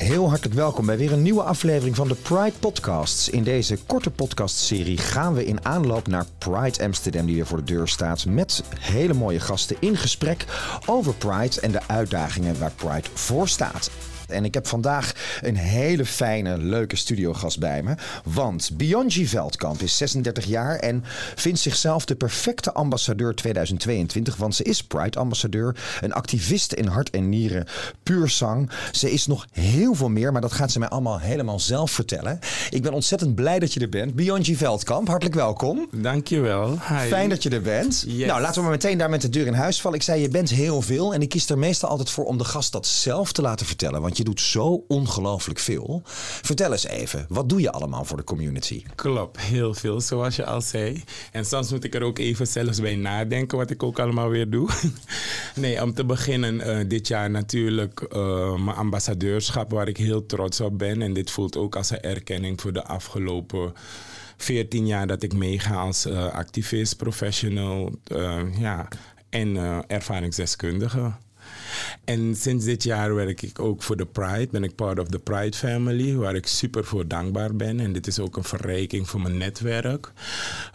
Heel hartelijk welkom bij weer een nieuwe aflevering van de Pride Podcasts. In deze korte podcastserie gaan we in aanloop naar Pride Amsterdam, die weer voor de deur staat, met hele mooie gasten in gesprek over Pride en de uitdagingen waar Pride voor staat. En ik heb vandaag een hele fijne, leuke studiogast bij me. Want Bionji Veldkamp is 36 jaar en vindt zichzelf de perfecte ambassadeur 2022. Want ze is Pride-ambassadeur, een activiste in hart en nieren, puur zang. Ze is nog heel veel meer, maar dat gaat ze mij allemaal helemaal zelf vertellen. Ik ben ontzettend blij dat je er bent. Bionji Veldkamp, hartelijk welkom. Dankjewel. Hi. Fijn dat je er bent. Yes. Nou, laten we maar meteen daar met de deur in huis vallen. Ik zei, je bent heel veel. En ik kies er meestal altijd voor om de gast dat zelf te laten vertellen. Want je doet zo ongelooflijk veel. Vertel eens even, wat doe je allemaal voor de community? Klopt, heel veel, zoals je al zei. En soms moet ik er ook even zelfs bij nadenken wat ik ook allemaal weer doe. nee, om te beginnen eh, dit jaar natuurlijk eh, mijn ambassadeurschap, waar ik heel trots op ben. En dit voelt ook als een erkenning voor de afgelopen 14 jaar dat ik meega als eh, activist, professional ja, en ervaringsdeskundige. En sinds dit jaar werk ik ook voor de Pride. Ben ik part of the Pride Family, waar ik super voor dankbaar ben. En dit is ook een verrijking voor mijn netwerk.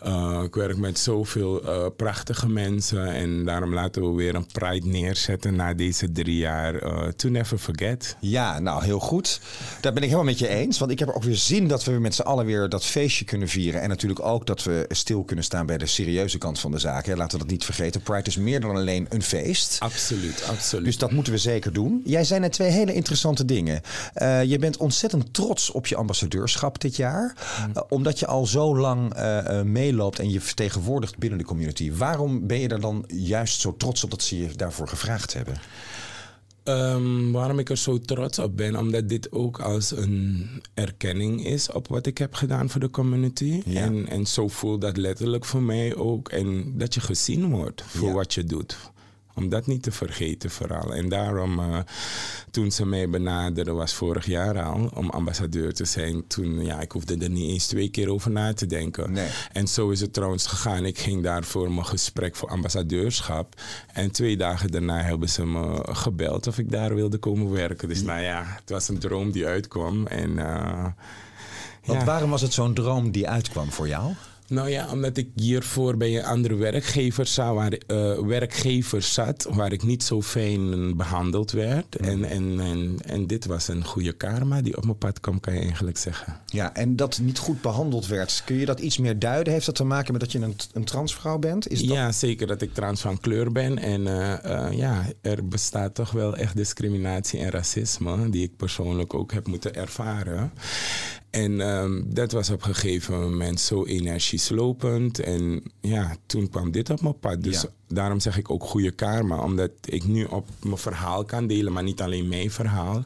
Uh, ik werk met zoveel uh, prachtige mensen. En daarom laten we weer een Pride neerzetten na deze drie jaar. Uh, to never forget. Ja, nou heel goed. Daar ben ik helemaal met je eens. Want ik heb ook weer zin dat we met z'n allen weer dat feestje kunnen vieren. En natuurlijk ook dat we stil kunnen staan bij de serieuze kant van de zaken. Laten we dat niet vergeten. Pride is meer dan alleen een feest. Absoluut, absoluut. Dus dat moeten we zeker doen. Jij zei net twee hele interessante dingen. Uh, je bent ontzettend trots op je ambassadeurschap dit jaar. Mm. Uh, omdat je al zo lang uh, meeloopt en je vertegenwoordigt binnen de community. Waarom ben je er dan juist zo trots op dat ze je daarvoor gevraagd hebben? Um, waarom ik er zo trots op ben, omdat dit ook als een erkenning is op wat ik heb gedaan voor de community. Ja. En, en zo voelt dat letterlijk voor mij ook. En dat je gezien wordt voor ja. wat je doet. Om dat niet te vergeten vooral. En daarom, uh, toen ze mij benaderden, was vorig jaar al, om ambassadeur te zijn. Toen, ja, ik hoefde er niet eens twee keer over na te denken. Nee. En zo is het trouwens gegaan. Ik ging daar voor mijn gesprek voor ambassadeurschap. En twee dagen daarna hebben ze me gebeld of ik daar wilde komen werken. Dus nou ja, het was een droom die uitkwam. En, uh, Want ja. waarom was het zo'n droom die uitkwam voor jou? Nou ja, omdat ik hiervoor bij een andere werkgever, zat, waar, uh, werkgever zat, waar ik niet zo fijn behandeld werd. Mm. En, en, en, en dit was een goede karma die op mijn pad kwam, kan je eigenlijk zeggen. Ja, en dat niet goed behandeld werd, kun je dat iets meer duiden? Heeft dat te maken met dat je een, een transvrouw bent? Is dat... Ja, zeker dat ik trans van kleur ben. En uh, uh, ja, er bestaat toch wel echt discriminatie en racisme, die ik persoonlijk ook heb moeten ervaren. En um, dat was op een gegeven moment zo energieslopend. En ja, toen kwam dit op mijn pad. Dus ja. daarom zeg ik ook goede karma. Omdat ik nu op mijn verhaal kan delen, maar niet alleen mijn verhaal.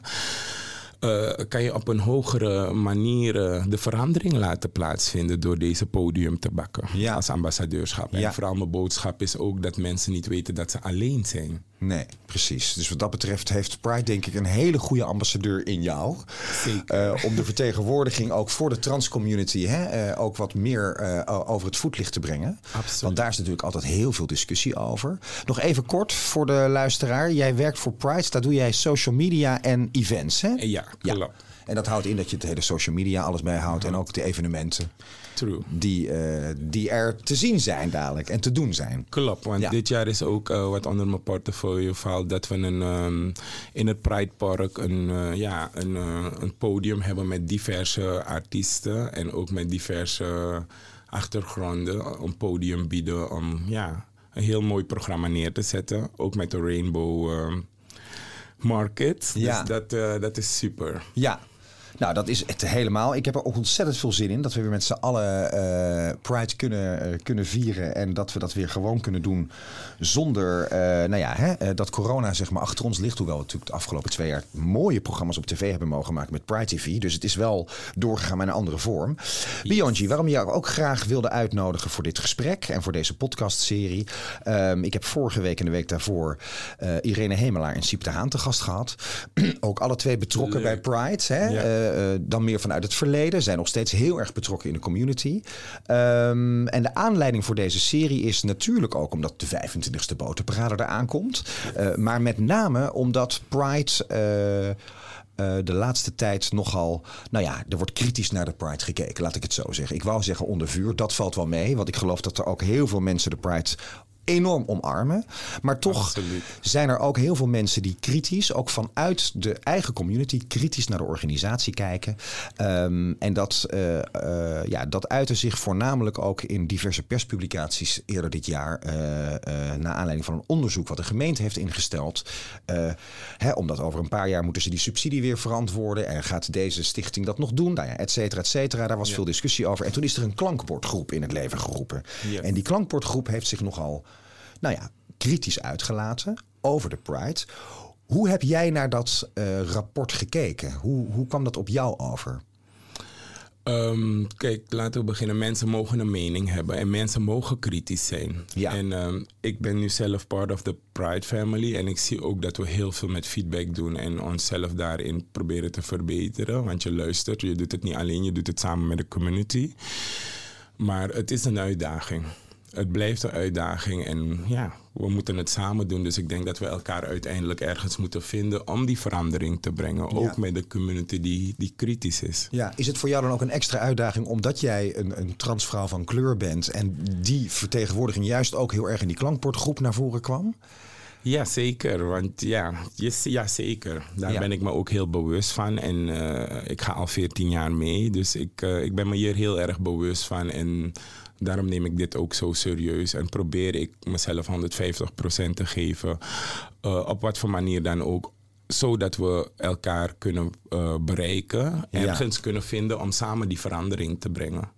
Uh, kan je op een hogere manier uh, de verandering laten plaatsvinden door deze podium te bakken ja. als ambassadeurschap. En vooral mijn boodschap is ook dat mensen niet weten dat ze alleen zijn. Nee, precies. Dus wat dat betreft heeft Pride denk ik een hele goede ambassadeur in jou. Zeker. Uh, om de vertegenwoordiging ook voor de transcommunity hè, ook wat meer over het voetlicht te brengen. Absoluut. Want daar is natuurlijk altijd heel veel discussie over. Nog even kort voor de luisteraar. Jij werkt voor Pride, daar doe jij social media en events hè? Ja, klopt. Ja. En dat houdt in dat je het hele social media alles bijhoudt en ook de evenementen. True. Die, uh, die er te zien zijn dadelijk en te doen zijn. Klopt, want ja. dit jaar is ook uh, wat onder mijn portfolio valt dat we een, um, in het Pride Park een, uh, ja, een, een podium hebben met diverse artiesten en ook met diverse achtergronden. Een podium bieden om ja, een heel mooi programma neer te zetten. Ook met de Rainbow Market. Ja. Dus dat, uh, dat is super. Ja. Nou, dat is het helemaal. Ik heb er ook ontzettend veel zin in dat we weer met z'n allen uh, Pride kunnen, uh, kunnen vieren. En dat we dat weer gewoon kunnen doen zonder, uh, nou ja, hè, dat corona zeg maar achter ons ligt. Hoewel we natuurlijk de afgelopen twee jaar mooie programma's op tv hebben mogen maken met Pride TV. Dus het is wel doorgegaan met een andere vorm. Bionji, waarom je jou ook graag wilde uitnodigen voor dit gesprek en voor deze podcastserie. Um, ik heb vorige week en de week daarvoor Irene Hemelaar en Siep de Haan te gast gehad. ook alle twee betrokken Leuk. bij Pride. Hè? Ja dan meer vanuit het verleden. Zijn nog steeds heel erg betrokken in de community. Ehm, en de aanleiding voor deze serie is natuurlijk ook omdat de 25e botenparade eraan komt. maar met name omdat Pride uh, de laatste tijd nogal. Nou ja, er wordt kritisch naar de Pride gekeken, laat ik het zo zeggen. Ik wou zeggen onder vuur, dat valt wel mee. Want ik geloof dat er ook heel veel mensen de Pride enorm omarmen. Maar toch zijn er ook heel veel mensen die kritisch, ook vanuit de eigen community, kritisch naar de organisatie kijken. Um, en dat, uh, uh, ja, dat uitte zich voornamelijk ook in diverse perspublicaties eerder dit jaar. Uh, naar aanleiding van een onderzoek wat de gemeente heeft ingesteld. Hè, omdat over een paar jaar moeten ze die subsidie weer verantwoorden. En gaat deze stichting dat nog doen? Nou ja, et cetera, et cetera. Daar was veel discussie over. En toen is er een klankbordgroep in het leven geroepen. Ja. En die klankbordgroep heeft zich nogal nou ja, kritisch uitgelaten over de Pride. Hoe heb jij naar dat uh, rapport gekeken? Hoe, hoe kwam dat op jou over? Um, kijk, laten we beginnen. Mensen mogen een mening hebben en mensen mogen kritisch zijn. Ja. En um, ik ben nu zelf part of the Pride family en ik zie ook dat we heel veel met feedback doen en onszelf daarin proberen te verbeteren. Want je luistert, je doet het niet alleen, je doet het samen met de community. Maar het is een uitdaging het blijft een uitdaging en ja, we moeten het samen doen. Dus ik denk dat we elkaar uiteindelijk ergens moeten vinden om die verandering te brengen. Ook met de community die, die kritisch is. Ja, is het voor jou dan ook een extra uitdaging omdat jij een, een transvrouw van kleur bent en die vertegenwoordiging juist ook heel erg in die klankportgroep naar voren kwam? Ja, zeker. Want ja, yes, ja zeker. Daar ben ik me ook heel bewust van. En uh, ik ga al 14 jaar mee. Dus ik, uh, ik ben me hier heel erg bewust van. En Daarom neem ik dit ook zo serieus en probeer ik mezelf 150% te geven. Uh, op wat voor manier dan ook zodat we elkaar kunnen uh, bereiken. Ergens kunnen vinden om samen die verandering te brengen.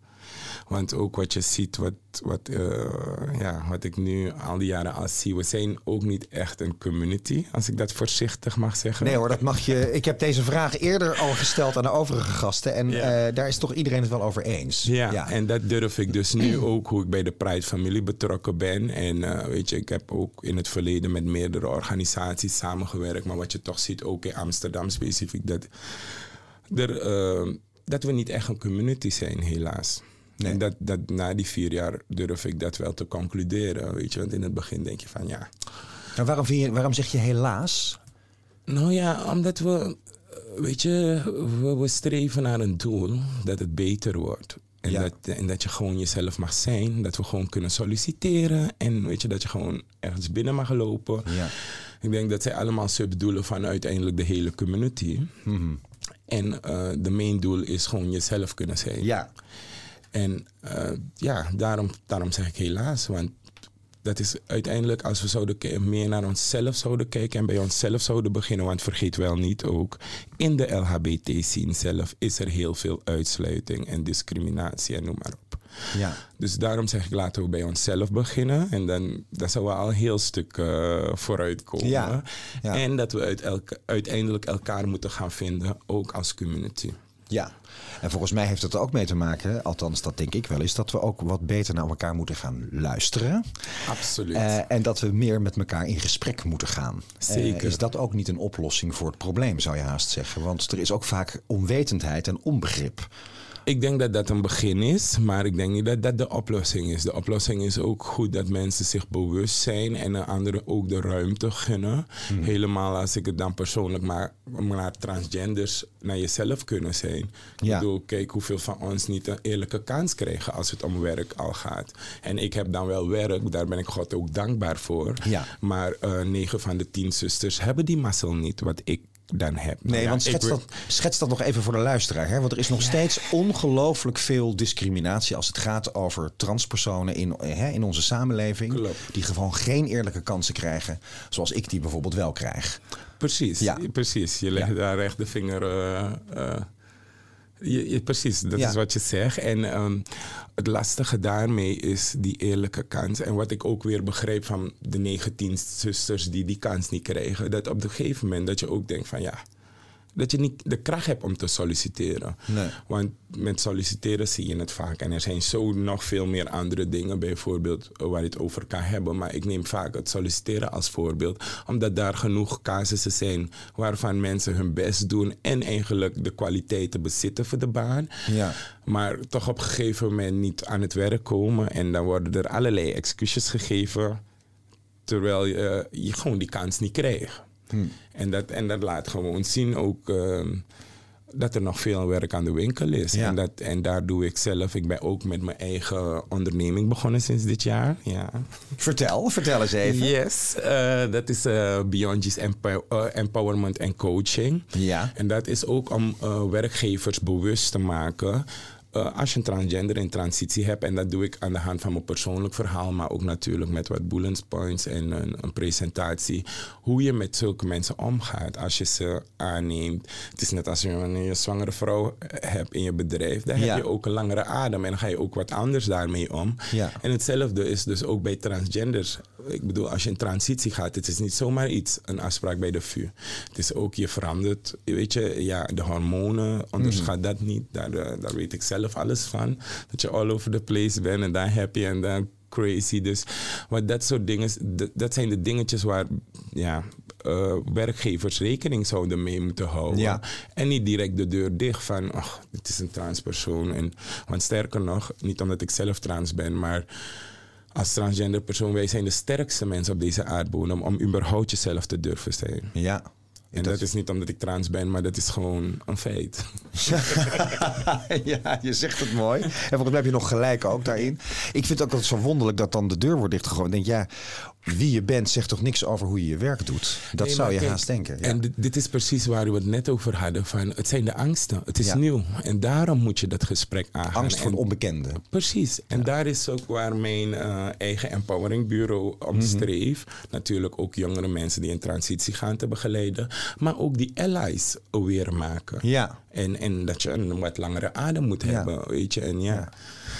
Want ook wat je ziet, wat, wat, uh, ja, wat ik nu al die jaren al zie, we zijn ook niet echt een community, als ik dat voorzichtig mag zeggen. Nee hoor, dat mag je. Ik heb deze vraag eerder al gesteld aan de overige gasten en ja. uh, daar is toch iedereen het wel over eens. Ja, ja, en dat durf ik dus nu ook, hoe ik bij de Pride-familie betrokken ben. En uh, weet je, ik heb ook in het verleden met meerdere organisaties samengewerkt, maar wat je toch ziet, ook in Amsterdam specifiek, dat, er, dat we niet echt een community zijn, helaas. En dat, dat na die vier jaar durf ik dat wel te concluderen. Weet je, want in het begin denk je van ja. En waarom, vind je, waarom zeg je helaas? Nou ja, omdat we, weet je, we, we streven naar een doel dat het beter wordt. En, dat, en dat je gewoon jezelf mag zijn. Dat we gewoon kunnen solliciteren. En weet je, dat je gewoon ergens binnen mag lopen. Ja. Ik denk dat zij allemaal subdoelen van uiteindelijk de hele community. Mm En uh, de main doel is gewoon jezelf kunnen zijn. Ja. En uh, ja, daarom, daarom zeg ik helaas. Want dat is uiteindelijk als we zouden meer naar onszelf zouden kijken en bij onszelf zouden beginnen. Want vergeet wel niet ook, in de LHBT-scene zelf is er heel veel uitsluiting en discriminatie en noem maar op. Ja. Dus daarom zeg ik laten we bij onszelf beginnen. En dan, dan zou we al een heel stuk uh, vooruit komen. Ja. Ja. En dat we uit elke, uiteindelijk elkaar moeten gaan vinden, ook als community. Ja, en volgens mij heeft het er ook mee te maken, althans dat denk ik wel, is dat we ook wat beter naar elkaar moeten gaan luisteren. Absoluut. Uh, en dat we meer met elkaar in gesprek moeten gaan. Zeker. Uh, is dat ook niet een oplossing voor het probleem, zou je haast zeggen? Want er is ook vaak onwetendheid en onbegrip. Ik denk dat dat een begin is, maar ik denk niet dat dat de oplossing is. De oplossing is ook goed dat mensen zich bewust zijn en anderen ook de ruimte gunnen. Hmm. Helemaal als ik het dan persoonlijk maar naar transgenders, naar jezelf kunnen zijn. Ja. Ik bedoel, kijk hoeveel van ons niet een eerlijke kans krijgen als het om werk al gaat. En ik heb dan wel werk, daar ben ik God ook dankbaar voor. Ja. Maar uh, negen van de tien zusters hebben die mazzel niet, wat ik dan heb. Nee, want schets, dat, schets dat nog even voor de luisteraar. Hè? Want er is nog steeds ongelooflijk veel discriminatie als het gaat over transpersonen in, hè, in onze samenleving. Klopt. Die gewoon geen eerlijke kansen krijgen, zoals ik die bijvoorbeeld wel krijg. Precies, ja. precies. Je legt daar echt de vinger. Uh, uh, je, precies, dat is wat je zegt. En um, het lastige daarmee is die eerlijke kans. En wat ik ook weer begreep van de 19 zusters die die kans niet kregen. Dat op een gegeven moment dat je ook denkt van ja, dat je niet de kracht hebt om te solliciteren. Nee. Want met solliciteren zie je het vaak. En er zijn zo nog veel meer andere dingen, bijvoorbeeld eh, waar je het over kan hebben. Maar ik neem vaak het solliciteren als voorbeeld, omdat daar genoeg casussen zijn waarvan mensen hun best doen en eigenlijk de kwaliteiten bezitten voor de baan. Ja. Maar toch op een gegeven moment niet aan het werk komen. En dan worden er allerlei excuses gegeven, terwijl je, eh, je gewoon die kans niet krijgt. En, dat, en dat laat gewoon zien ook ehm, dat er nog veel werk aan de winkel is. Ja. En, dat, en daar doe ik zelf. Ik ben ook met mijn eigen onderneming begonnen sinds dit jaar. Ja. Vertel, vertel eens even. Yes, eh, dat is eh Beyond G's eh, Empowerment en Coaching. Ja. En dat is ook om werkgevers bewust te maken. Eh, als je een transgender in transitie hebt, en dat doe ik aan de hand van mijn persoonlijk verhaal, maar ook natuurlijk met wat bullet points en een, een presentatie, hoe je met zulke mensen omgaat als je ze aanneemt. Het is net als je een zwangere vrouw hebt in je bedrijf, dan Ja. heb je ook een langere adem en dan ga je ook wat anders daarmee om. Ja. En hetzelfde is dus ook bij transgenders. Ik bedoel, als je in transitie gaat, het is niet zomaar iets, een afspraak bij de VU. Het is ook, je verandert, weet je, ja, de hormonen, onderschat dat niet. Daar, eh, daar weet ik zelf alles van. Dat je all over the place bent en dan happy en dan crazy. Dus maar dat soort dingen, dat, dat zijn de dingetjes waar ja, eh, werkgevers rekening zouden mee moeten houden. Ja. En niet direct de deur dicht van, ach, het is een transpersoon. En, want sterker nog, niet omdat ik zelf trans ben, maar als transgender persoon, wij zijn de sterkste mensen op deze aardbodem om überhaupt jezelf te durven zijn. Ja. En dat, is niet omdat ik trans ben, maar dat is gewoon een feit. ja, je zegt het mooi. En volgens mij heb je nog gelijk ook daarin. Ik vind het ook altijd zo wonderlijk dat dan de deur wordt dichtgegooid. Ik denk, ja, wie je bent zegt toch niks over hoe je je werk doet. Dat Nee, zou je kijk, haast denken. Ja. En dit, dit is precies waar we het net over hadden. Van, het zijn de angsten. Het is Ja. nieuw. En daarom moet je dat gesprek aangaan. Angst voor het onbekende. Precies. En daar is ook waar mijn eh, eigen empowering bureau Mhm. streeft. Natuurlijk ook jongere mensen die in transitie gaan te begeleiden. Maar ook die allies aware maken. Ja. En, en dat je een wat langere adem moet hebben. Weet je. En ja.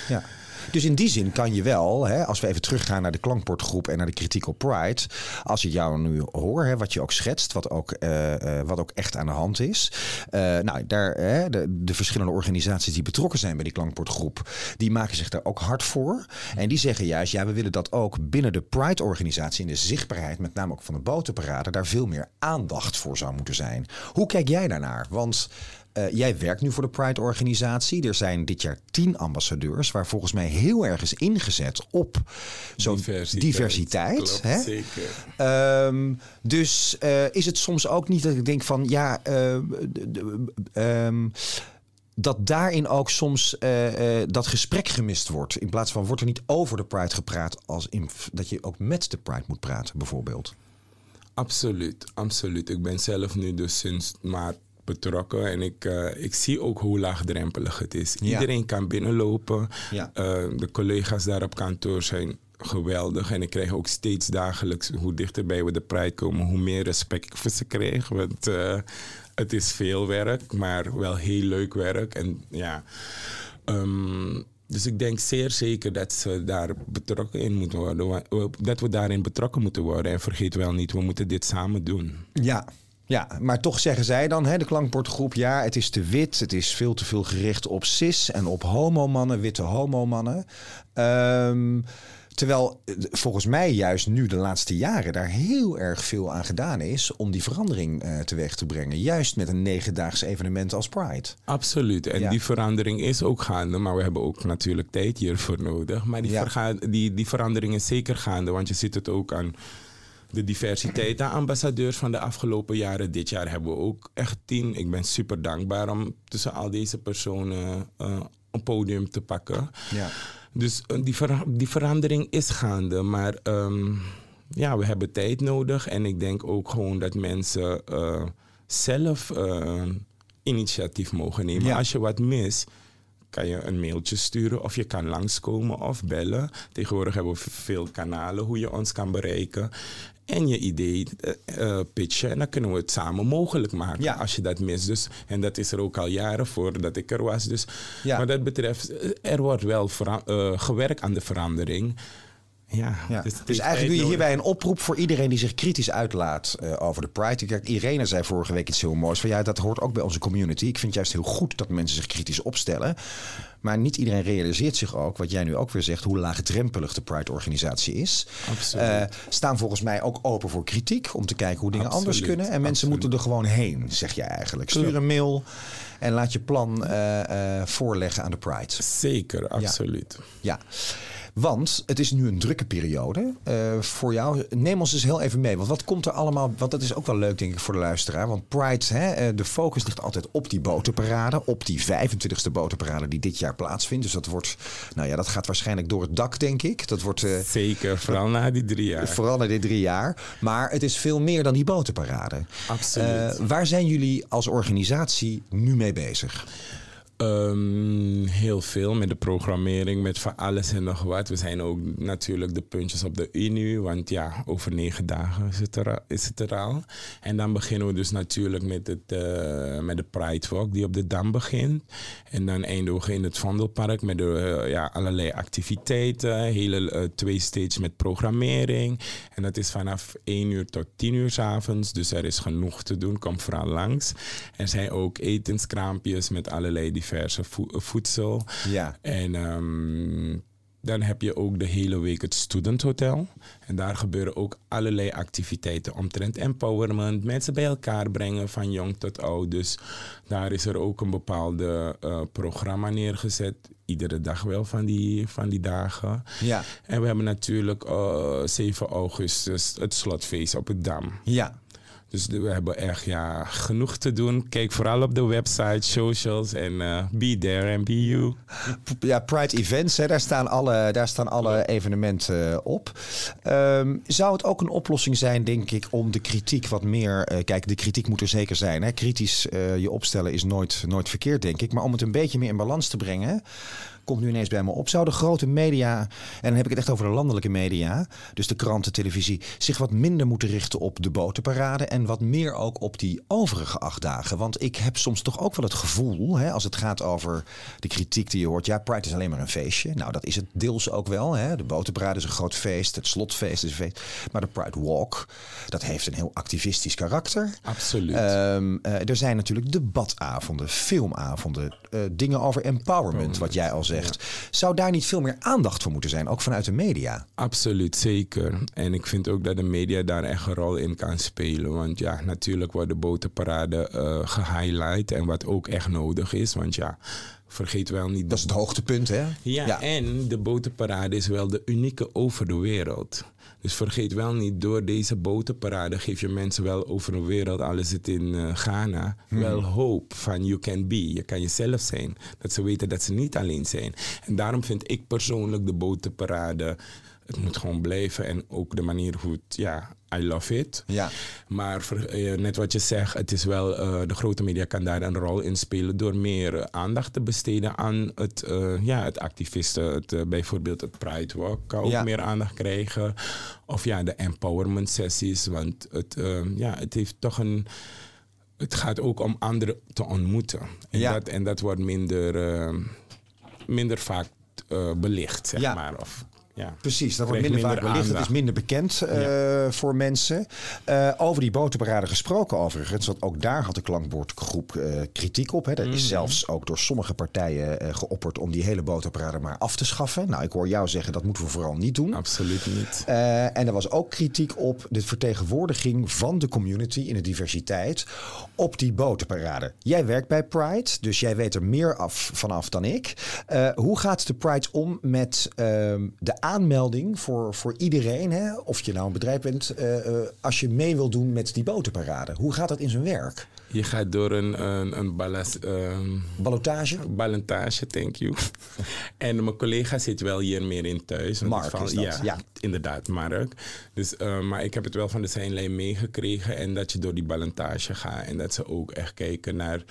Ja. Dus in die zin kan je wel, hè, als we even teruggaan naar de klankbordgroep en naar de op Pride. Als ik jou nu hoor, hè, wat je ook schetst, wat ook, eh, eh, wat ook echt aan de hand is. Eh, nou, daar, hè, de, de verschillende organisaties die betrokken zijn bij die klankbordgroep, die maken zich daar ook hard voor. En die zeggen juist, ja, we willen dat ook binnen de Pride-organisatie, in de zichtbaarheid, met name ook van de botenparade, daar veel meer aandacht voor zou moeten zijn. Hoe kijk jij daarnaar? Want eh, jij werkt nu voor de Pride-organisatie. Er zijn dit jaar tien ambassadeurs, waar volgens mij heel erg is ingezet op zo'n diversiteit. Klopt, hè? Zeker. Ehm, dus eh, is het soms ook niet dat ik denk van ja. eh, ehm, dat daarin ook soms dat gesprek gemist wordt. In plaats van wordt er niet over de Pride gepraat, als in, dat je ook met de Pride moet praten, bijvoorbeeld. Absoluut, absoluut. Ik ben zelf nu dus sinds maart betrokken en ik, eh, ik zie ook hoe laagdrempelig het is. Ja. Iedereen kan binnenlopen. Ja. Eh, de collega's daar op kantoor zijn geweldig en ik krijg ook steeds dagelijks, hoe dichterbij we de Pride komen, hoe meer respect ik voor ze krijg. Want eh, het is veel werk, maar wel heel leuk werk. En ja, ehm, dus ik denk zeer zeker dat ze daar betrokken in moeten worden. Dat we daarin betrokken moeten worden. En vergeet wel niet, we moeten dit samen doen. Ja. Ja, maar toch zeggen zij dan, hè, de klankbordgroep, ja, het is te wit, het is veel te veel gericht op cis en op homomannen, witte homomannen. Ehm terwijl eh, volgens mij juist nu de laatste jaren daar heel erg veel aan gedaan is om die verandering eh, teweeg te brengen. Juist met een negendaags evenement als Pride. Absoluut. En Ja. die verandering is ook gaande, maar we hebben ook natuurlijk tijd hiervoor nodig. Maar die, Ja. die, die verandering is zeker gaande, want je ziet het ook aan de diversiteit aan ambassadeurs van de afgelopen jaren. Dit jaar hebben we ook echt tien. Ik ben super dankbaar om tussen al deze personen eh, een podium te pakken. Ja. Dus eh, die, ver- die verandering is gaande, maar ehm, ja, we hebben tijd nodig. En ik denk ook gewoon dat mensen eh, zelf initiatief mogen nemen. Ja. Als je wat mist, kan je een mailtje sturen of je kan langskomen of bellen. Tegenwoordig hebben we veel kanalen hoe je ons kan bereiken. En je idee eh, pitchen. En dan kunnen we het samen mogelijk maken Ja. als je dat mist. Dus, en dat is er ook al jaren voordat ik er was. Dus Ja. wat dat betreft, eh, er wordt wel eh, gewerkt aan de verandering. Ja, Ja. Dus, Dus, eigenlijk doe je hierbij een oproep voor iedereen die zich kritisch uitlaat eh, over de Pride. Kijk, Irene zei vorige week iets heel moois. Van ja, dat hoort ook bij onze community. Ik vind het juist heel goed dat mensen zich kritisch opstellen. Maar niet iedereen realiseert zich ook, wat jij nu ook weer zegt, hoe laagdrempelig de Pride-organisatie is. Eh, staan volgens mij ook open voor kritiek om te kijken hoe dingen anders kunnen. En mensen absoluut. moeten er gewoon heen, zeg je eigenlijk. Stuur een mail en laat je plan eh, voorleggen aan de Pride. Zeker, absoluut. Ja, want het is nu een drukke periode eh, voor jou. Neem ons eens heel even mee. Want wat komt er allemaal? Want dat is ook wel leuk, denk ik, voor de luisteraar. Want Pride, hè, eh, de focus ligt altijd op die botenparade. Op die 25e botenparade die dit jaar plaatsvindt. Dus dat wordt, nou ja, dat gaat waarschijnlijk door het dak, denk ik. Dat wordt. eh, Zeker, vooral na die drie jaar. Vooral na dit drie jaar. Maar het is veel meer dan die botenparade. Absoluut. Waar zijn jullie als organisatie nu mee bezig? Ehm, heel veel met de programmering, met van alles en nog wat. We zijn ook natuurlijk de puntjes op de I nu, want ja, over negen dagen is het er, is het al. En dan beginnen we dus natuurlijk met, het, eh, met de Pride Walk die op de Dam begint. En dan eindigen we in het Vondelpark met de, eh, ja, allerlei activiteiten, hele eh, twee stages met programmering. En dat is vanaf 1 uur tot 10 uur s avonds, dus er is genoeg te doen, kom vooral langs. Er zijn ook etenskraampjes met allerlei vo- voedsel. Ja. En ehm, dan heb je ook de hele week het Student Hotel. En daar gebeuren ook allerlei activiteiten omtrent empowerment. Mensen bij elkaar brengen van jong tot oud. Dus daar is er ook een bepaalde eh, programma neergezet. Iedere dag wel van die, van die dagen. Ja. En we hebben natuurlijk eh, 7 augustus het slotfeest op het Dam. Ja. Dus we hebben echt ja, genoeg te doen. Kijk vooral op de website, socials en eh, be there and be you. Ja, Pride Events, hè, daar, staan alle, daar staan alle evenementen eh, op. Ehm, zou het ook een oplossing zijn, denk ik, om de kritiek wat meer... eh, kijk, de kritiek moet er zeker zijn. Hè? Kritisch je opstellen is nooit, nooit verkeerd, denk ik. Maar om het een beetje meer in balans te brengen... komt nu ineens bij me op. Zouden grote media, en dan heb ik het echt over de landelijke media... dus de kranten, televisie... zich wat minder moeten richten op de botenparade... en wat meer ook op die overige acht dagen? Want ik heb soms toch ook wel het gevoel... Hè, als het gaat over de kritiek die je hoort... ja, Pride is alleen maar een feestje. Nou, dat is het deels ook wel. Hè. De botenparade is een groot feest. Het slotfeest is een feest. Maar de Pride Walk, dat heeft een heel activistisch karakter. Absoluut. Ehm, eh, er zijn natuurlijk debatavonden, filmavonden, eh, dingen over empowerment, wat jij al Zou daar niet veel meer aandacht voor moeten zijn, ook vanuit de media? Absoluut, zeker. En ik vind ook dat de media daar echt een rol in kan spelen. Want ja, natuurlijk wordt de botenparade eh gehighlight. En wat ook echt nodig is. Want ja, vergeet wel niet... Dat is het hoogtepunt, hè? Ja, en de botenparade is wel de unieke over de wereld. Dus vergeet wel niet, door deze botenparade geef je mensen wel over de wereld, al is het in eh, Ghana, wel hoop van you can be. Je kan jezelf zijn. Dat ze weten dat ze niet alleen zijn. En daarom vind ik persoonlijk de botenparade, het moet gewoon blijven. En ook de manier hoe het, ja, I love it. Ja. Maar eh, net wat je zegt, het is wel, eh, de grote media kan daar een rol in spelen door meer aandacht te besteden aan het, eh, ja, het activisten. Het, bijvoorbeeld het Pride Walk kan ook meer aandacht krijgen. Of ja, de empowerment sessies. Want het, ja, het heeft toch een. Het gaat ook om anderen te ontmoeten. En, Ja. dat, en dat wordt minder, minder vaak belicht, zeg Ja. maar. Of, ja. Precies, dat wordt minder, vaak belicht. Het is minder bekend eh, voor mensen. Eh, over die botenparade gesproken overigens. Want ook daar had de klankbordgroep eh, kritiek op. Hè. Er Mhm. is zelfs ook door sommige partijen geopperd om die hele botenparade maar af te schaffen. Nou, ik hoor jou zeggen dat moeten we vooral niet doen. Absoluut niet. En er was ook kritiek op de vertegenwoordiging van de community in de diversiteit op die botenparade. Jij werkt bij Pride, dus jij weet er meer af vanaf dan ik. Hoe gaat de Pride om met ehm, de aanmelding voor, voor iedereen, hè? of je nou een bedrijf bent, eh, eh, als je mee wil doen met die botenparade? Hoe gaat dat in zijn werk? Je gaat door een, een, een balans, ehm, Ballotage? thank you. en mijn collega zit wel hier meer in thuis. Mark dat, ja, ja. inderdaad, Mark. Dus, eh, maar ik heb het wel van de zijnlijn meegekregen. En dat je door die ballentage gaat. En dat ze ook echt kijken naar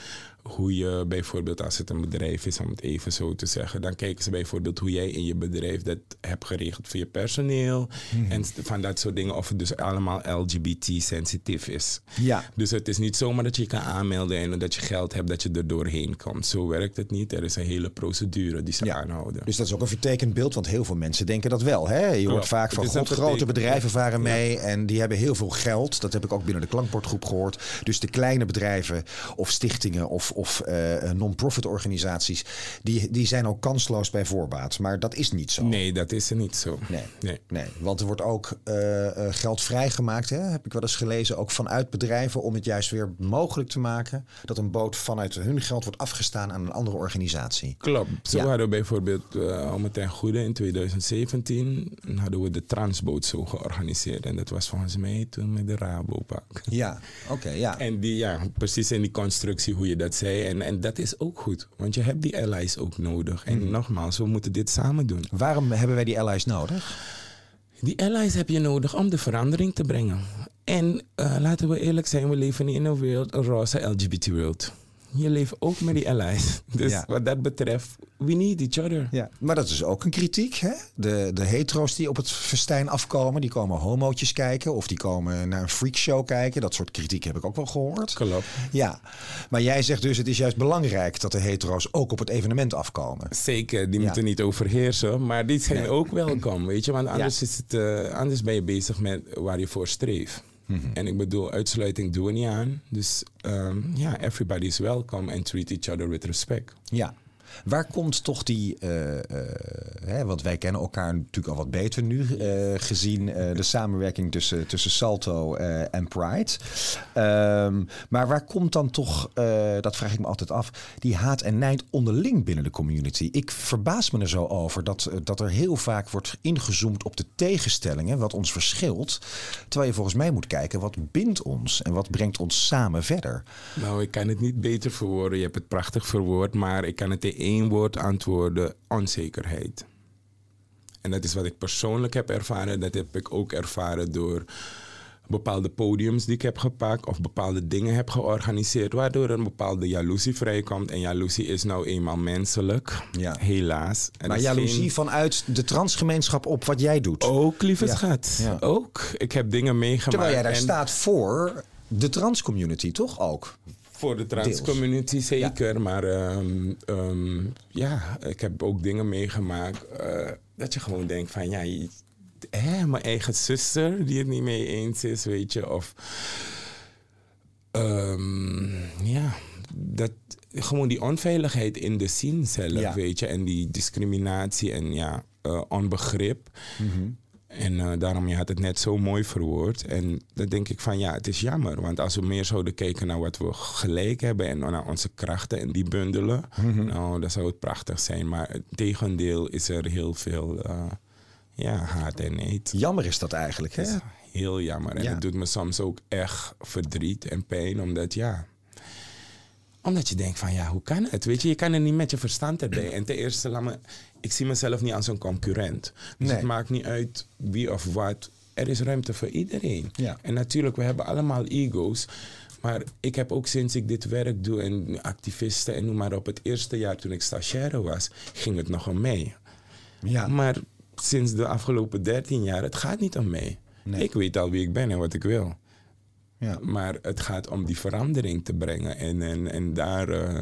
hoe je bijvoorbeeld, als het een bedrijf is, om het even zo te zeggen. Dan kijken ze bijvoorbeeld hoe jij in je bedrijf dat hebt geregeld voor je personeel. Mhm. En van dat soort dingen. Of het dus allemaal LGBT-sensitief is. Ja. Dus het is niet zomaar dat je je kan aanmelden en dat je geld hebt dat je er doorheen komt. Zo werkt het niet. Er is een hele procedure die ze Ja. aanhouden. Dus dat is ook een vertekend beeld, want heel veel mensen denken dat wel. Hè? Je hoort vaak van god, grote bedrijven varen mee en die hebben heel veel geld. Dat heb ik ook binnen de klankbordgroep gehoord. Dus de kleine bedrijven of stichtingen of, of eh, non-profit organisaties, die, die zijn ook kansloos bij voorbaat. Maar dat is niet zo. Nee, dat is er niet zo. Nee. nee. Nee, want er wordt ook eh, eh, geld vrijgemaakt, hè? heb ik wel eens gelezen, ook vanuit bedrijven om het juist weer mogelijk te maken dat een boot vanuit hun geld wordt afgestaan aan een andere organisatie. Klopt. Zo Ja. hadden we bijvoorbeeld uh, om het ten goede in 2017 hadden we de Transboot zo georganiseerd. En dat was volgens mij toen met de Rabobank. Ja, oké, ja. En die, ja, precies in die constructie hoe je dat zei. En, en dat is ook goed, want je hebt die allies ook nodig. En Mhm. nogmaals, we moeten dit samen doen. Waarom hebben wij die allies nodig? Die allies heb je nodig om de verandering te brengen. En uh, laten we eerlijk zijn, we leven niet in een wereld, een roze LGBT-wereld. Je leeft ook met die allies. Dus Ja. wat dat betreft, we need each other. Ja, maar dat is ook een kritiek. Hè? De, de hetero's die op het festijn afkomen, die komen homootjes kijken of die komen naar een freakshow kijken. Dat soort kritiek heb ik ook wel gehoord. Klopt. Ja, maar jij zegt dus het is juist belangrijk dat de hetero's ook op het evenement afkomen. Zeker, die Ja. moeten niet overheersen, maar die zijn Nee. ook welkom, weet je. Want anders, is het, eh, anders ben je bezig met waar je voor streeft. Mhm. En ik bedoel, uitsluiting doen we niet aan. Dus ehm, ja, everybody is welcome and treat each other with respect. Ja. Waar komt toch die, eh, hè, want wij kennen elkaar natuurlijk al wat beter nu, eh, gezien de samenwerking tussen, tussen Salto en Pride. Ehm, maar waar komt dan toch, dat vraag ik me altijd af, die haat en nijd onderling binnen de community? Ik verbaas me er zo over dat, dat er heel vaak wordt ingezoomd op de tegenstellingen, wat ons verschilt. Terwijl je volgens mij moet kijken, wat bindt ons en wat brengt ons samen verder? Nou, ik kan het niet beter verwoorden. Je hebt het prachtig verwoord, maar ik kan het één woord antwoorden: onzekerheid. En dat is wat ik persoonlijk heb ervaren. Dat heb ik ook ervaren door bepaalde podiums die ik heb gepakt of bepaalde dingen heb georganiseerd, waardoor er een bepaalde jaloezie vrijkomt. En jaloezie is nou eenmaal menselijk, Ja. helaas. Maar jaloezie geen- vanuit de transgemeenschap op wat jij doet. Ook, lieve Ja. schat. Ja. Ook. Ik heb dingen meegemaakt. Terwijl jij daar en- staat voor de transcommunity, toch ook? Voor de transcommunity zeker, maar ehm, ehm, ja, ik heb ook dingen meegemaakt eh, dat je gewoon denkt van ja, je- hè, mijn eigen zuster die het niet mee eens is, weet je, of ehm, ja, dat gewoon die onveiligheid in de scene zelf, Ja. weet je, en die discriminatie en ja, eh, onbegrip. En eh, daarom, je had het net zo mooi verwoord. En dan denk ik van ja, het is jammer. Want als we meer zouden kijken naar wat we gelijk hebben en naar onze krachten en die bundelen, nou, dan zou het prachtig zijn. Maar het tegendeel is er heel veel eh, ja, haat en nijd. Jammer is dat eigenlijk, hè? Dat heel jammer. En Ja. het doet me soms ook echt verdriet en pijn, omdat ja. Omdat je denkt van ja, hoe kan het? Weet je, je kan er niet met je verstand erbij. En ten eerste, laat me, ik zie mezelf niet als een concurrent. Dus Nee. het maakt niet uit wie of wat. Er is ruimte voor iedereen. Ja. En natuurlijk, we hebben allemaal ego's. Maar ik heb ook sinds ik dit werk doe en activisten en noem maar op, het eerste jaar toen ik stagiaire was, ging het nog om mij. Ja. Maar sinds de afgelopen 13 jaar, het gaat niet om mij. Nee. Ik weet al wie ik ben en wat ik wil. ja. Maar het gaat om die verandering te brengen. En, en, en daar, eh,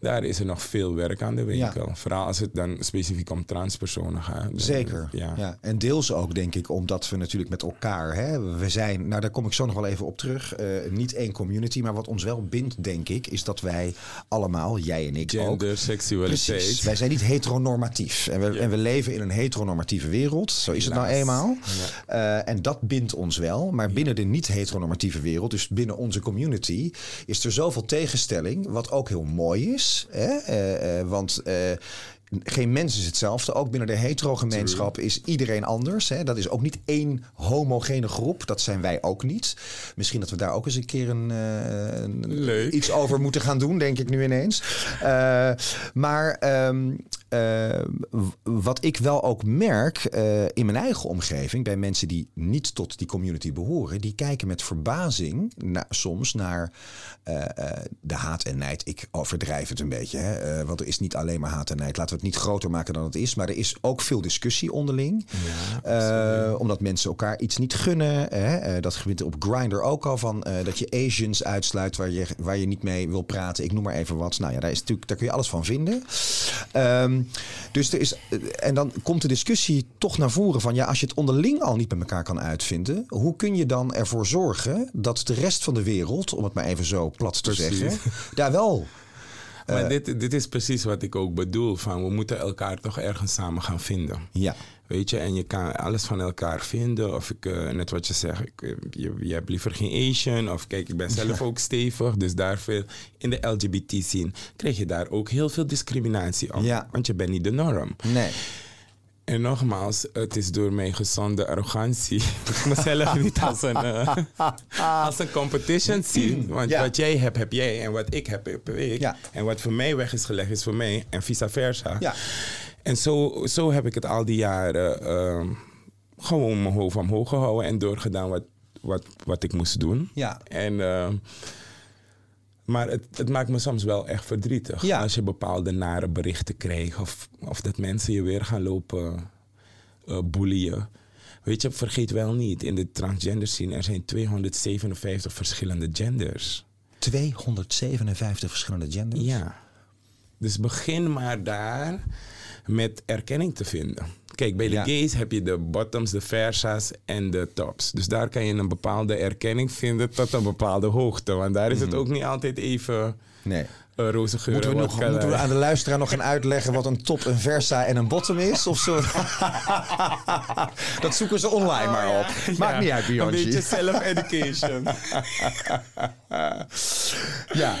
daar is er nog veel werk aan de winkel. Vooral als het dan specifiek om transpersonen gaat. Zeker. Ja. Ja. En deels ook, denk ik, omdat we natuurlijk met elkaar, hè, we zijn, nou daar kom ik zo nog wel even op terug, eh, niet één community, maar wat ons wel bindt, denk ik, is dat wij allemaal, jij en ik ook, Gender, seksualiteit. Precies. Wij zijn niet heteronormatief. En we, Ja. en we leven in een heteronormatieve wereld. Zo is het nou eenmaal. Eh, en dat bindt ons wel. Maar binnen de niet-heteronormatieve wereld, dus binnen onze community, is er zoveel tegenstelling. Wat ook heel mooi is. Eh, eh, want. Geen mens is hetzelfde. Ook binnen de hetero-gemeenschap is iedereen anders. Hè? Dat is ook niet één homogene groep. Dat zijn wij ook niet. Misschien dat we daar ook eens een keer een, eh, een- iets over moeten gaan doen, denk ik nu ineens. Eh, maar ehm, eh, wat ik wel ook merk in mijn eigen omgeving, bij mensen die niet tot die community behoren, die kijken met verbazing na- soms naar de haat en nijd. Ik overdrijf het een beetje, hè? want er is niet alleen maar haat en nijd. Laten we het niet groter maken dan het is, maar er is ook veel discussie onderling. Eh, omdat mensen elkaar iets niet gunnen. Hè? Eh, dat gebeurt op Grindr ook al van eh, dat je Asians uitsluit waar je, waar je niet mee wil praten. Ik noem maar even wat. Nou ja, daar, is natuurlijk, daar kun je alles van vinden. Ehm, dus er is, en dan komt de discussie toch naar voren van ja, als je het onderling al niet met elkaar kan uitvinden, hoe kun je dan ervoor zorgen dat de rest van de wereld, om het maar even zo plat te Precies. zeggen, daar wel. Maar dit, dit is precies wat ik ook bedoel. Van, we moeten elkaar toch ergens samen gaan vinden. Ja, Weet je, en je kan alles van elkaar vinden. Of ik, eh, net wat je zegt, ik, eh, je, je hebt liever geen Asian. Of kijk, ik ben zelf ook stevig. Dus daar veel, in de LGBT-scene krijg je daar ook heel veel discriminatie op. Ja. Want je bent niet de norm. nee. En nogmaals, het is door mijn gezonde arrogantie. dat ik mezelf niet als een, eh, als een competition zie. Want Ja. wat jij hebt, heb jij. En wat ik heb, heb ik. Ja. En wat voor mij weg is gelegd, is voor mij. En vice versa. Ja. En zo, zo heb ik het al die jaren ehm, gewoon mijn hoofd omhoog gehouden. En doorgedaan wat, wat, wat ik moest doen. Ja. En... ehm, maar het, het maakt me soms wel echt verdrietig. Ja. Als je bepaalde nare berichten krijgt. Of, of dat mensen je weer gaan lopen eh boeien. Weet je, vergeet wel niet. In de transgender scene er zijn 257 verschillende genders. 257 verschillende genders. Ja. Dus begin maar daar met erkenning te vinden. Kijk, bij de Ja. gays heb je de bottoms, de versa's en de tops. Dus daar kan je een bepaalde erkenning vinden tot een bepaalde hoogte. Want daar is het ook niet altijd even Nee. Uh, roze geur. Moeten we, nog, wodka moeten we lijn. aan de luisteraar nog gaan uitleggen wat een top, een versa en een bottom is? Of zo? dat zoeken ze online maar op. Maakt Ja, niet uit, Een beetje self-education. Ja.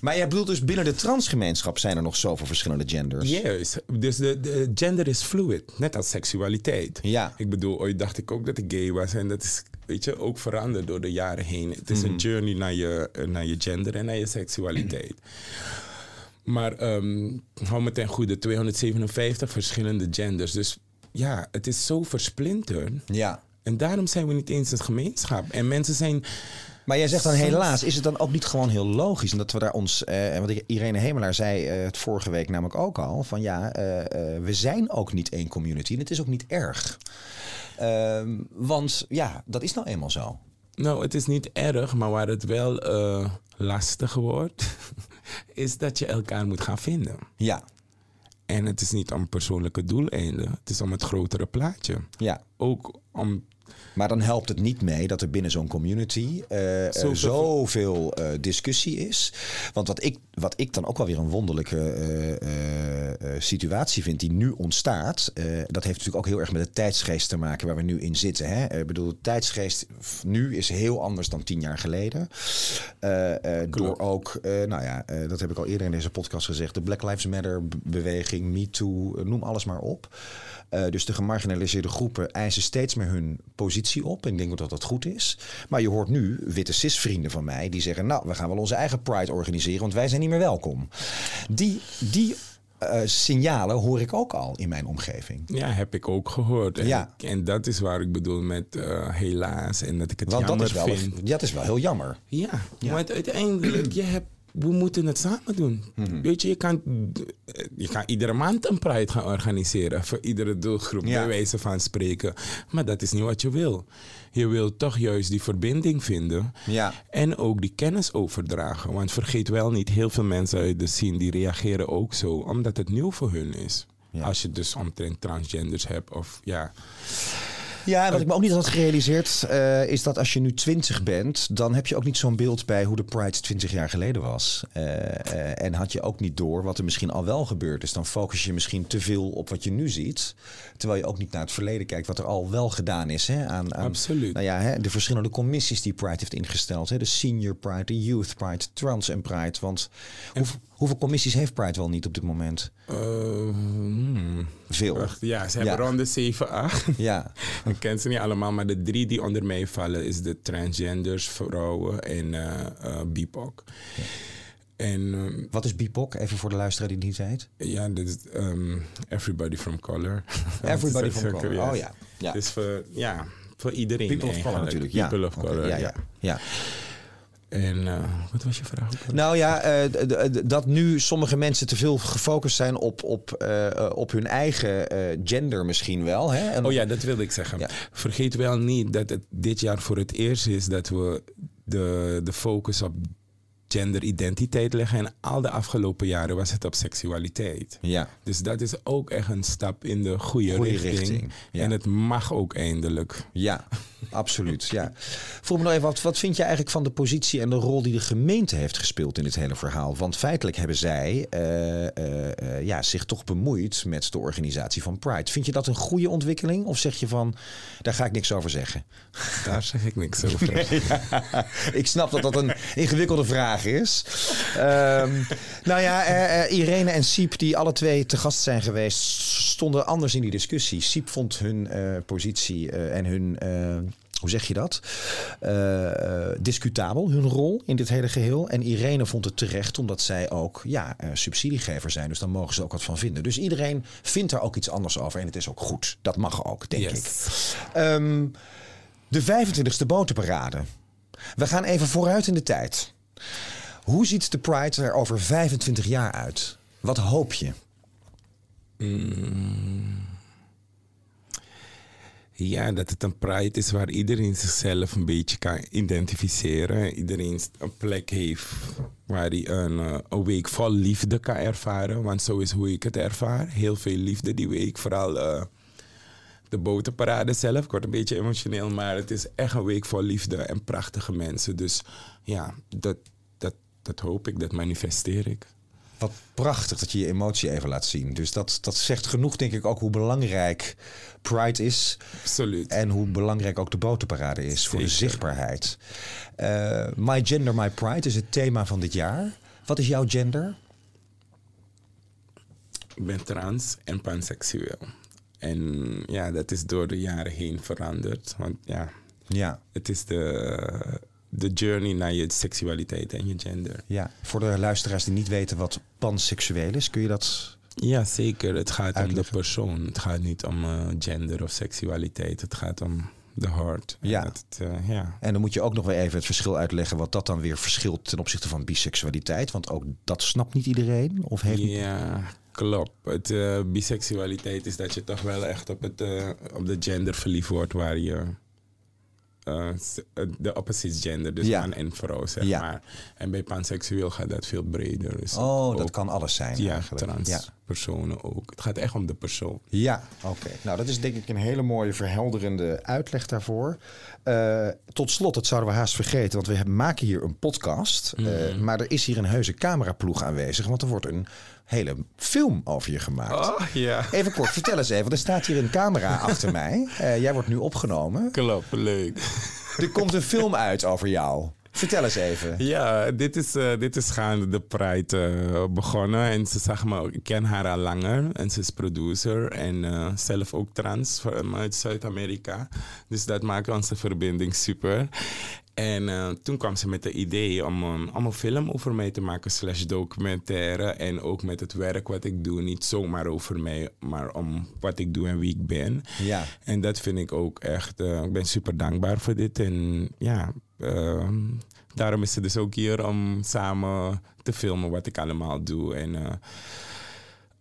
Maar jij bedoelt dus binnen de transgemeenschap zijn er nog zoveel verschillende genders? Juist. Dus de, de gender is fluid. Net als seksualiteit. Ja. Ik bedoel, ooit dacht ik ook dat ik gay was. En dat is, weet je, ook veranderd door de jaren heen. Het is een journey naar je, eh, naar je gender en naar je seksualiteit. Maar ehm hou me ten goede, 257 verschillende genders. Dus ja, het is zo versplinterd. Ja. En daarom zijn we niet eens een gemeenschap. En mensen zijn... Maar jij zegt dan helaas, is het dan ook niet gewoon heel logisch? En dat we daar ons, eh, want Irene Hemelaar zei eh, het vorige week namelijk ook al, van ja, eh, we zijn ook niet één community en het is ook niet erg. Ehm, want ja, dat is nou eenmaal zo. Nou, het is niet erg, maar waar het wel eh, lastig wordt, is dat je elkaar moet gaan vinden. Ja, En het is niet om persoonlijke doeleinden, het is om het grotere plaatje. ja. Ook om. Maar dan helpt het niet mee dat er binnen zo'n community eh, Zoveel- zoveel eh, discussie is. Want wat ik, wat ik dan ook wel weer een wonderlijke eh, situatie vind die nu ontstaat. dat heeft natuurlijk ook heel erg met de tijdsgeest te maken waar we nu in zitten. Hè? Ik bedoel, de tijdsgeest nu is heel anders dan tien jaar geleden. Door ook, nou ja, dat heb ik al eerder in deze podcast gezegd. De Black Lives Matter beweging, Me Too, noem alles maar op. Dus de gemarginaliseerde groepen eisen steeds meer hun positie op. En ik denk dat dat goed is. Maar je hoort nu witte cis-vrienden van mij die zeggen... nou, we gaan wel onze eigen Pride organiseren, want wij zijn niet meer welkom. Die, die eh, signalen hoor ik ook al in mijn omgeving. Ja, heb ik ook gehoord. En, Ja. ik- en dat is waar ik bedoel met eh, helaas en dat ik het Want dat jammer is, wel, vind. dat is wel heel jammer. Ja, want uiteindelijk, je hebt, we moeten het samen doen. Mhm. Weet je, je kan, je kan iedere maand een Pride gaan organiseren voor iedere doelgroep, Ja. bij wijze van spreken. Maar dat is niet wat je wil. Je wil toch juist die verbinding vinden Ja. en ook die kennis overdragen. Want vergeet wel niet, heel veel mensen uit de scene die reageren ook zo, omdat het nieuw voor hun is. Ja. Als je dus omtrent transgenders hebt of ja. Ja, en wat ik me ook niet had gerealiseerd eh, is dat als je nu 20 bent, dan heb je ook niet zo'n beeld bij hoe de Pride 20 jaar geleden was. Eh, eh, en had je ook niet door wat er misschien al wel gebeurd is. Dan focus je misschien te veel op wat je nu ziet, terwijl je ook niet naar het verleden kijkt wat er al wel gedaan is. Hè, aan, aan, Absoluut. Nou ja, hè, de verschillende commissies die Pride heeft ingesteld. Hè, de Senior Pride, de Youth Pride, Trans en Pride. Want hoe- hoeveel commissies heeft Pride wel niet op dit moment? Eh, hmm. Veel. Ja, ze hebben Ja. ronde 7, 8. Ja, Ik ken ze niet allemaal, maar de drie die onder mij vallen is de transgenders, vrouwen en eh eh, BIPOC. En ehm, wat is BIPOC? Even voor de luisteraar die het niet weet. ja, dit is ehm, everybody from color. Everybody is from color. yes. Oh ja. ja. Dus voor, ja, voor iedereen People of color natuurlijk. Ja. People of color, ja. ja. ja. En eh, wat was je vraag? Nou ja, eh, dat nu sommige mensen te veel gefocust zijn op, op, eh, op hun eigen gender misschien wel. Hè? En- Oh ja, dat wilde ik zeggen. Ja. Vergeet wel niet dat het dit jaar voor het eerst is dat we de, de focus op genderidentiteit leggen. En al de afgelopen jaren was het op seksualiteit. Ja. Dus dat is ook echt een stap in de goede, Goede richting. richting, ja. En het mag ook eindelijk. Ja, absoluut. Ja. Vroeg me nog even, wat, wat vind je eigenlijk van de positie en de rol die de gemeente heeft gespeeld in dit hele verhaal? Want feitelijk hebben zij eh, eh, eh, ja, zich toch bemoeid met de organisatie van Pride. Vind je dat een goede ontwikkeling? Of zeg je van, daar ga ik niks over zeggen? Daar zeg ik niks over. ik snap dat dat een ingewikkelde vraag is. Ehm, nou ja, Irene en Siep, die alle twee te gast zijn geweest, stonden anders in die discussie. Siep vond hun eh, positie eh, en hun. eh, hoe zeg je dat? Discutabel, hun rol in dit hele geheel. En Irene vond het terecht, omdat zij ook ja, subsidiegever zijn. Dus dan mogen ze ook wat van vinden. Dus iedereen vindt er ook iets anders over. En het is ook goed. Dat mag ook, denk ik. Ehm, de 25e botenparade. We gaan even vooruit in de tijd. Hoe ziet de Pride er over 25 jaar uit? Wat hoop je? Ja, dat het een pride is waar iedereen zichzelf een beetje kan identificeren. Iedereen een plek heeft waar hij een, eh, een week vol liefde kan ervaren. Want zo is hoe ik het ervaar. Heel veel liefde die week. Vooral eh, de botenparade zelf. Ik word een beetje emotioneel, maar het is echt een week vol liefde en prachtige mensen. Dus ja, dat, dat, dat hoop ik, dat manifesteer ik. Wat prachtig dat je je emotie even laat zien. Dus dat, dat zegt genoeg, denk ik, ook hoe belangrijk Pride is. Absoluut. En hoe belangrijk ook de botenparade is voor de zichtbaarheid. Eh, my Gender, My Pride is het thema van dit jaar. Wat is jouw gender? Ik ben trans en panseksueel. En ja, dat is door de jaren heen veranderd. Want ja, Ja, het is de, de journey naar je seksualiteit en je gender. ja. Voor de luisteraars die niet weten wat panseksueel is, kun je dat Ja, zeker. Het gaat om de persoon. Het gaat niet om eh, gender of seksualiteit. Het gaat om de heart. En Ja. het, eh, ja. En dan moet je ook nog weer even het verschil uitleggen wat dat dan weer verschilt ten opzichte van biseksualiteit. Want ook dat snapt niet iedereen. Of heeft Ja, klopt. Het, eh, biseksualiteit is dat je toch wel echt op, het, op de gender verliefd wordt waar je eh, eh, de opposite gender, dus Ja. man en vrouw, zeg Ja. maar. En bij panseksueel gaat dat veel breder. Dus Oh, ook- dat kan alles zijn Ja, eigenlijk. trans Ja. personen ook. Het gaat echt om de persoon. Ja, oké. Nou, dat is denk ik een hele mooie verhelderende uitleg daarvoor. Eh, tot slot, dat zouden we haast vergeten, want we hebben- maken hier een podcast. eh, Mhm. maar er is hier een heuse cameraploeg aanwezig, want er wordt een hele film over je gemaakt. Oh, ja. Even kort, vertel eens even, want er staat hier een camera achter mij. Eh, jij wordt nu opgenomen. Klopt, leuk. Er komt een film uit over jou. Vertel eens even. Ja, dit is, eh, dit is gaande de Pride eh, begonnen. En ze zag me, ik ken haar al langer. En ze is producer en zelf ook trans uit Zuid-Amerika. Dus dat maakt onze verbinding super. En eh, toen kwam ze met het idee om, een- om een film over mij te maken, slash documentaire. En ook met het werk wat ik doe. Niet zomaar over mij, maar om wat ik doe en wie ik ben. Ja. En dat vind ik ook echt. eh, ik ben super dankbaar voor dit. En ja, daarom is ze dus ook hier om samen te filmen wat ik allemaal doe. En eh,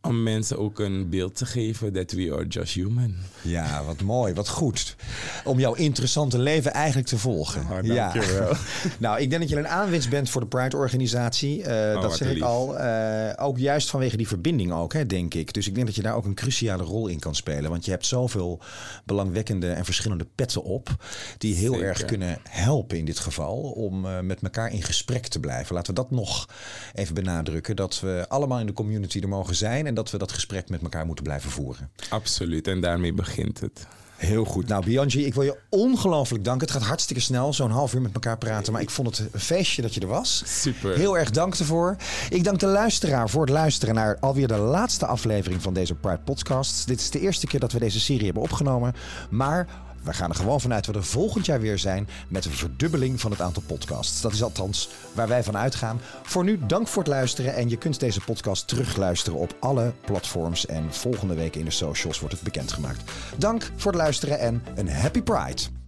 om mensen ook een beeld te geven dat we are just human. Ja, wat mooi, wat goed. Om jouw interessante leven eigenlijk te volgen. Oh, ja. nou, ik denk dat je een aanwinst bent voor de Pride-organisatie. Oh, dat zeg ik lief. al. Eh, ook juist vanwege die verbinding ook, hè, denk ik. Dus ik denk dat je daar ook een cruciale rol in kan spelen. Want je hebt zoveel belangwekkende en verschillende petten op... die heel Zeker. erg kunnen helpen in dit geval... om eh, met elkaar in gesprek te blijven. Laten we dat nog even benadrukken. Dat we allemaal in de community er mogen zijn... en dat we dat gesprek met elkaar moeten blijven voeren. Absoluut. En daarmee begint het. Heel goed. Nou, Bianchi, ik wil je ongelooflijk danken. Het gaat hartstikke snel, zo'n half uur met elkaar praten. Maar ik vond het een feestje dat je er was. Super. Heel erg dank ervoor. Ik dank de luisteraar voor het luisteren naar alweer de laatste aflevering van deze Pride Podcast. Dit is de eerste keer dat we deze serie hebben opgenomen. Maar we gaan er gewoon vanuit dat we er volgend jaar weer zijn met een verdubbeling van het aantal podcasts. Dat is althans waar wij van uitgaan. Voor nu dank voor het luisteren en je kunt deze podcast terugluisteren op alle platforms. En volgende week in de socials wordt het bekendgemaakt. Dank voor het luisteren en een happy Pride.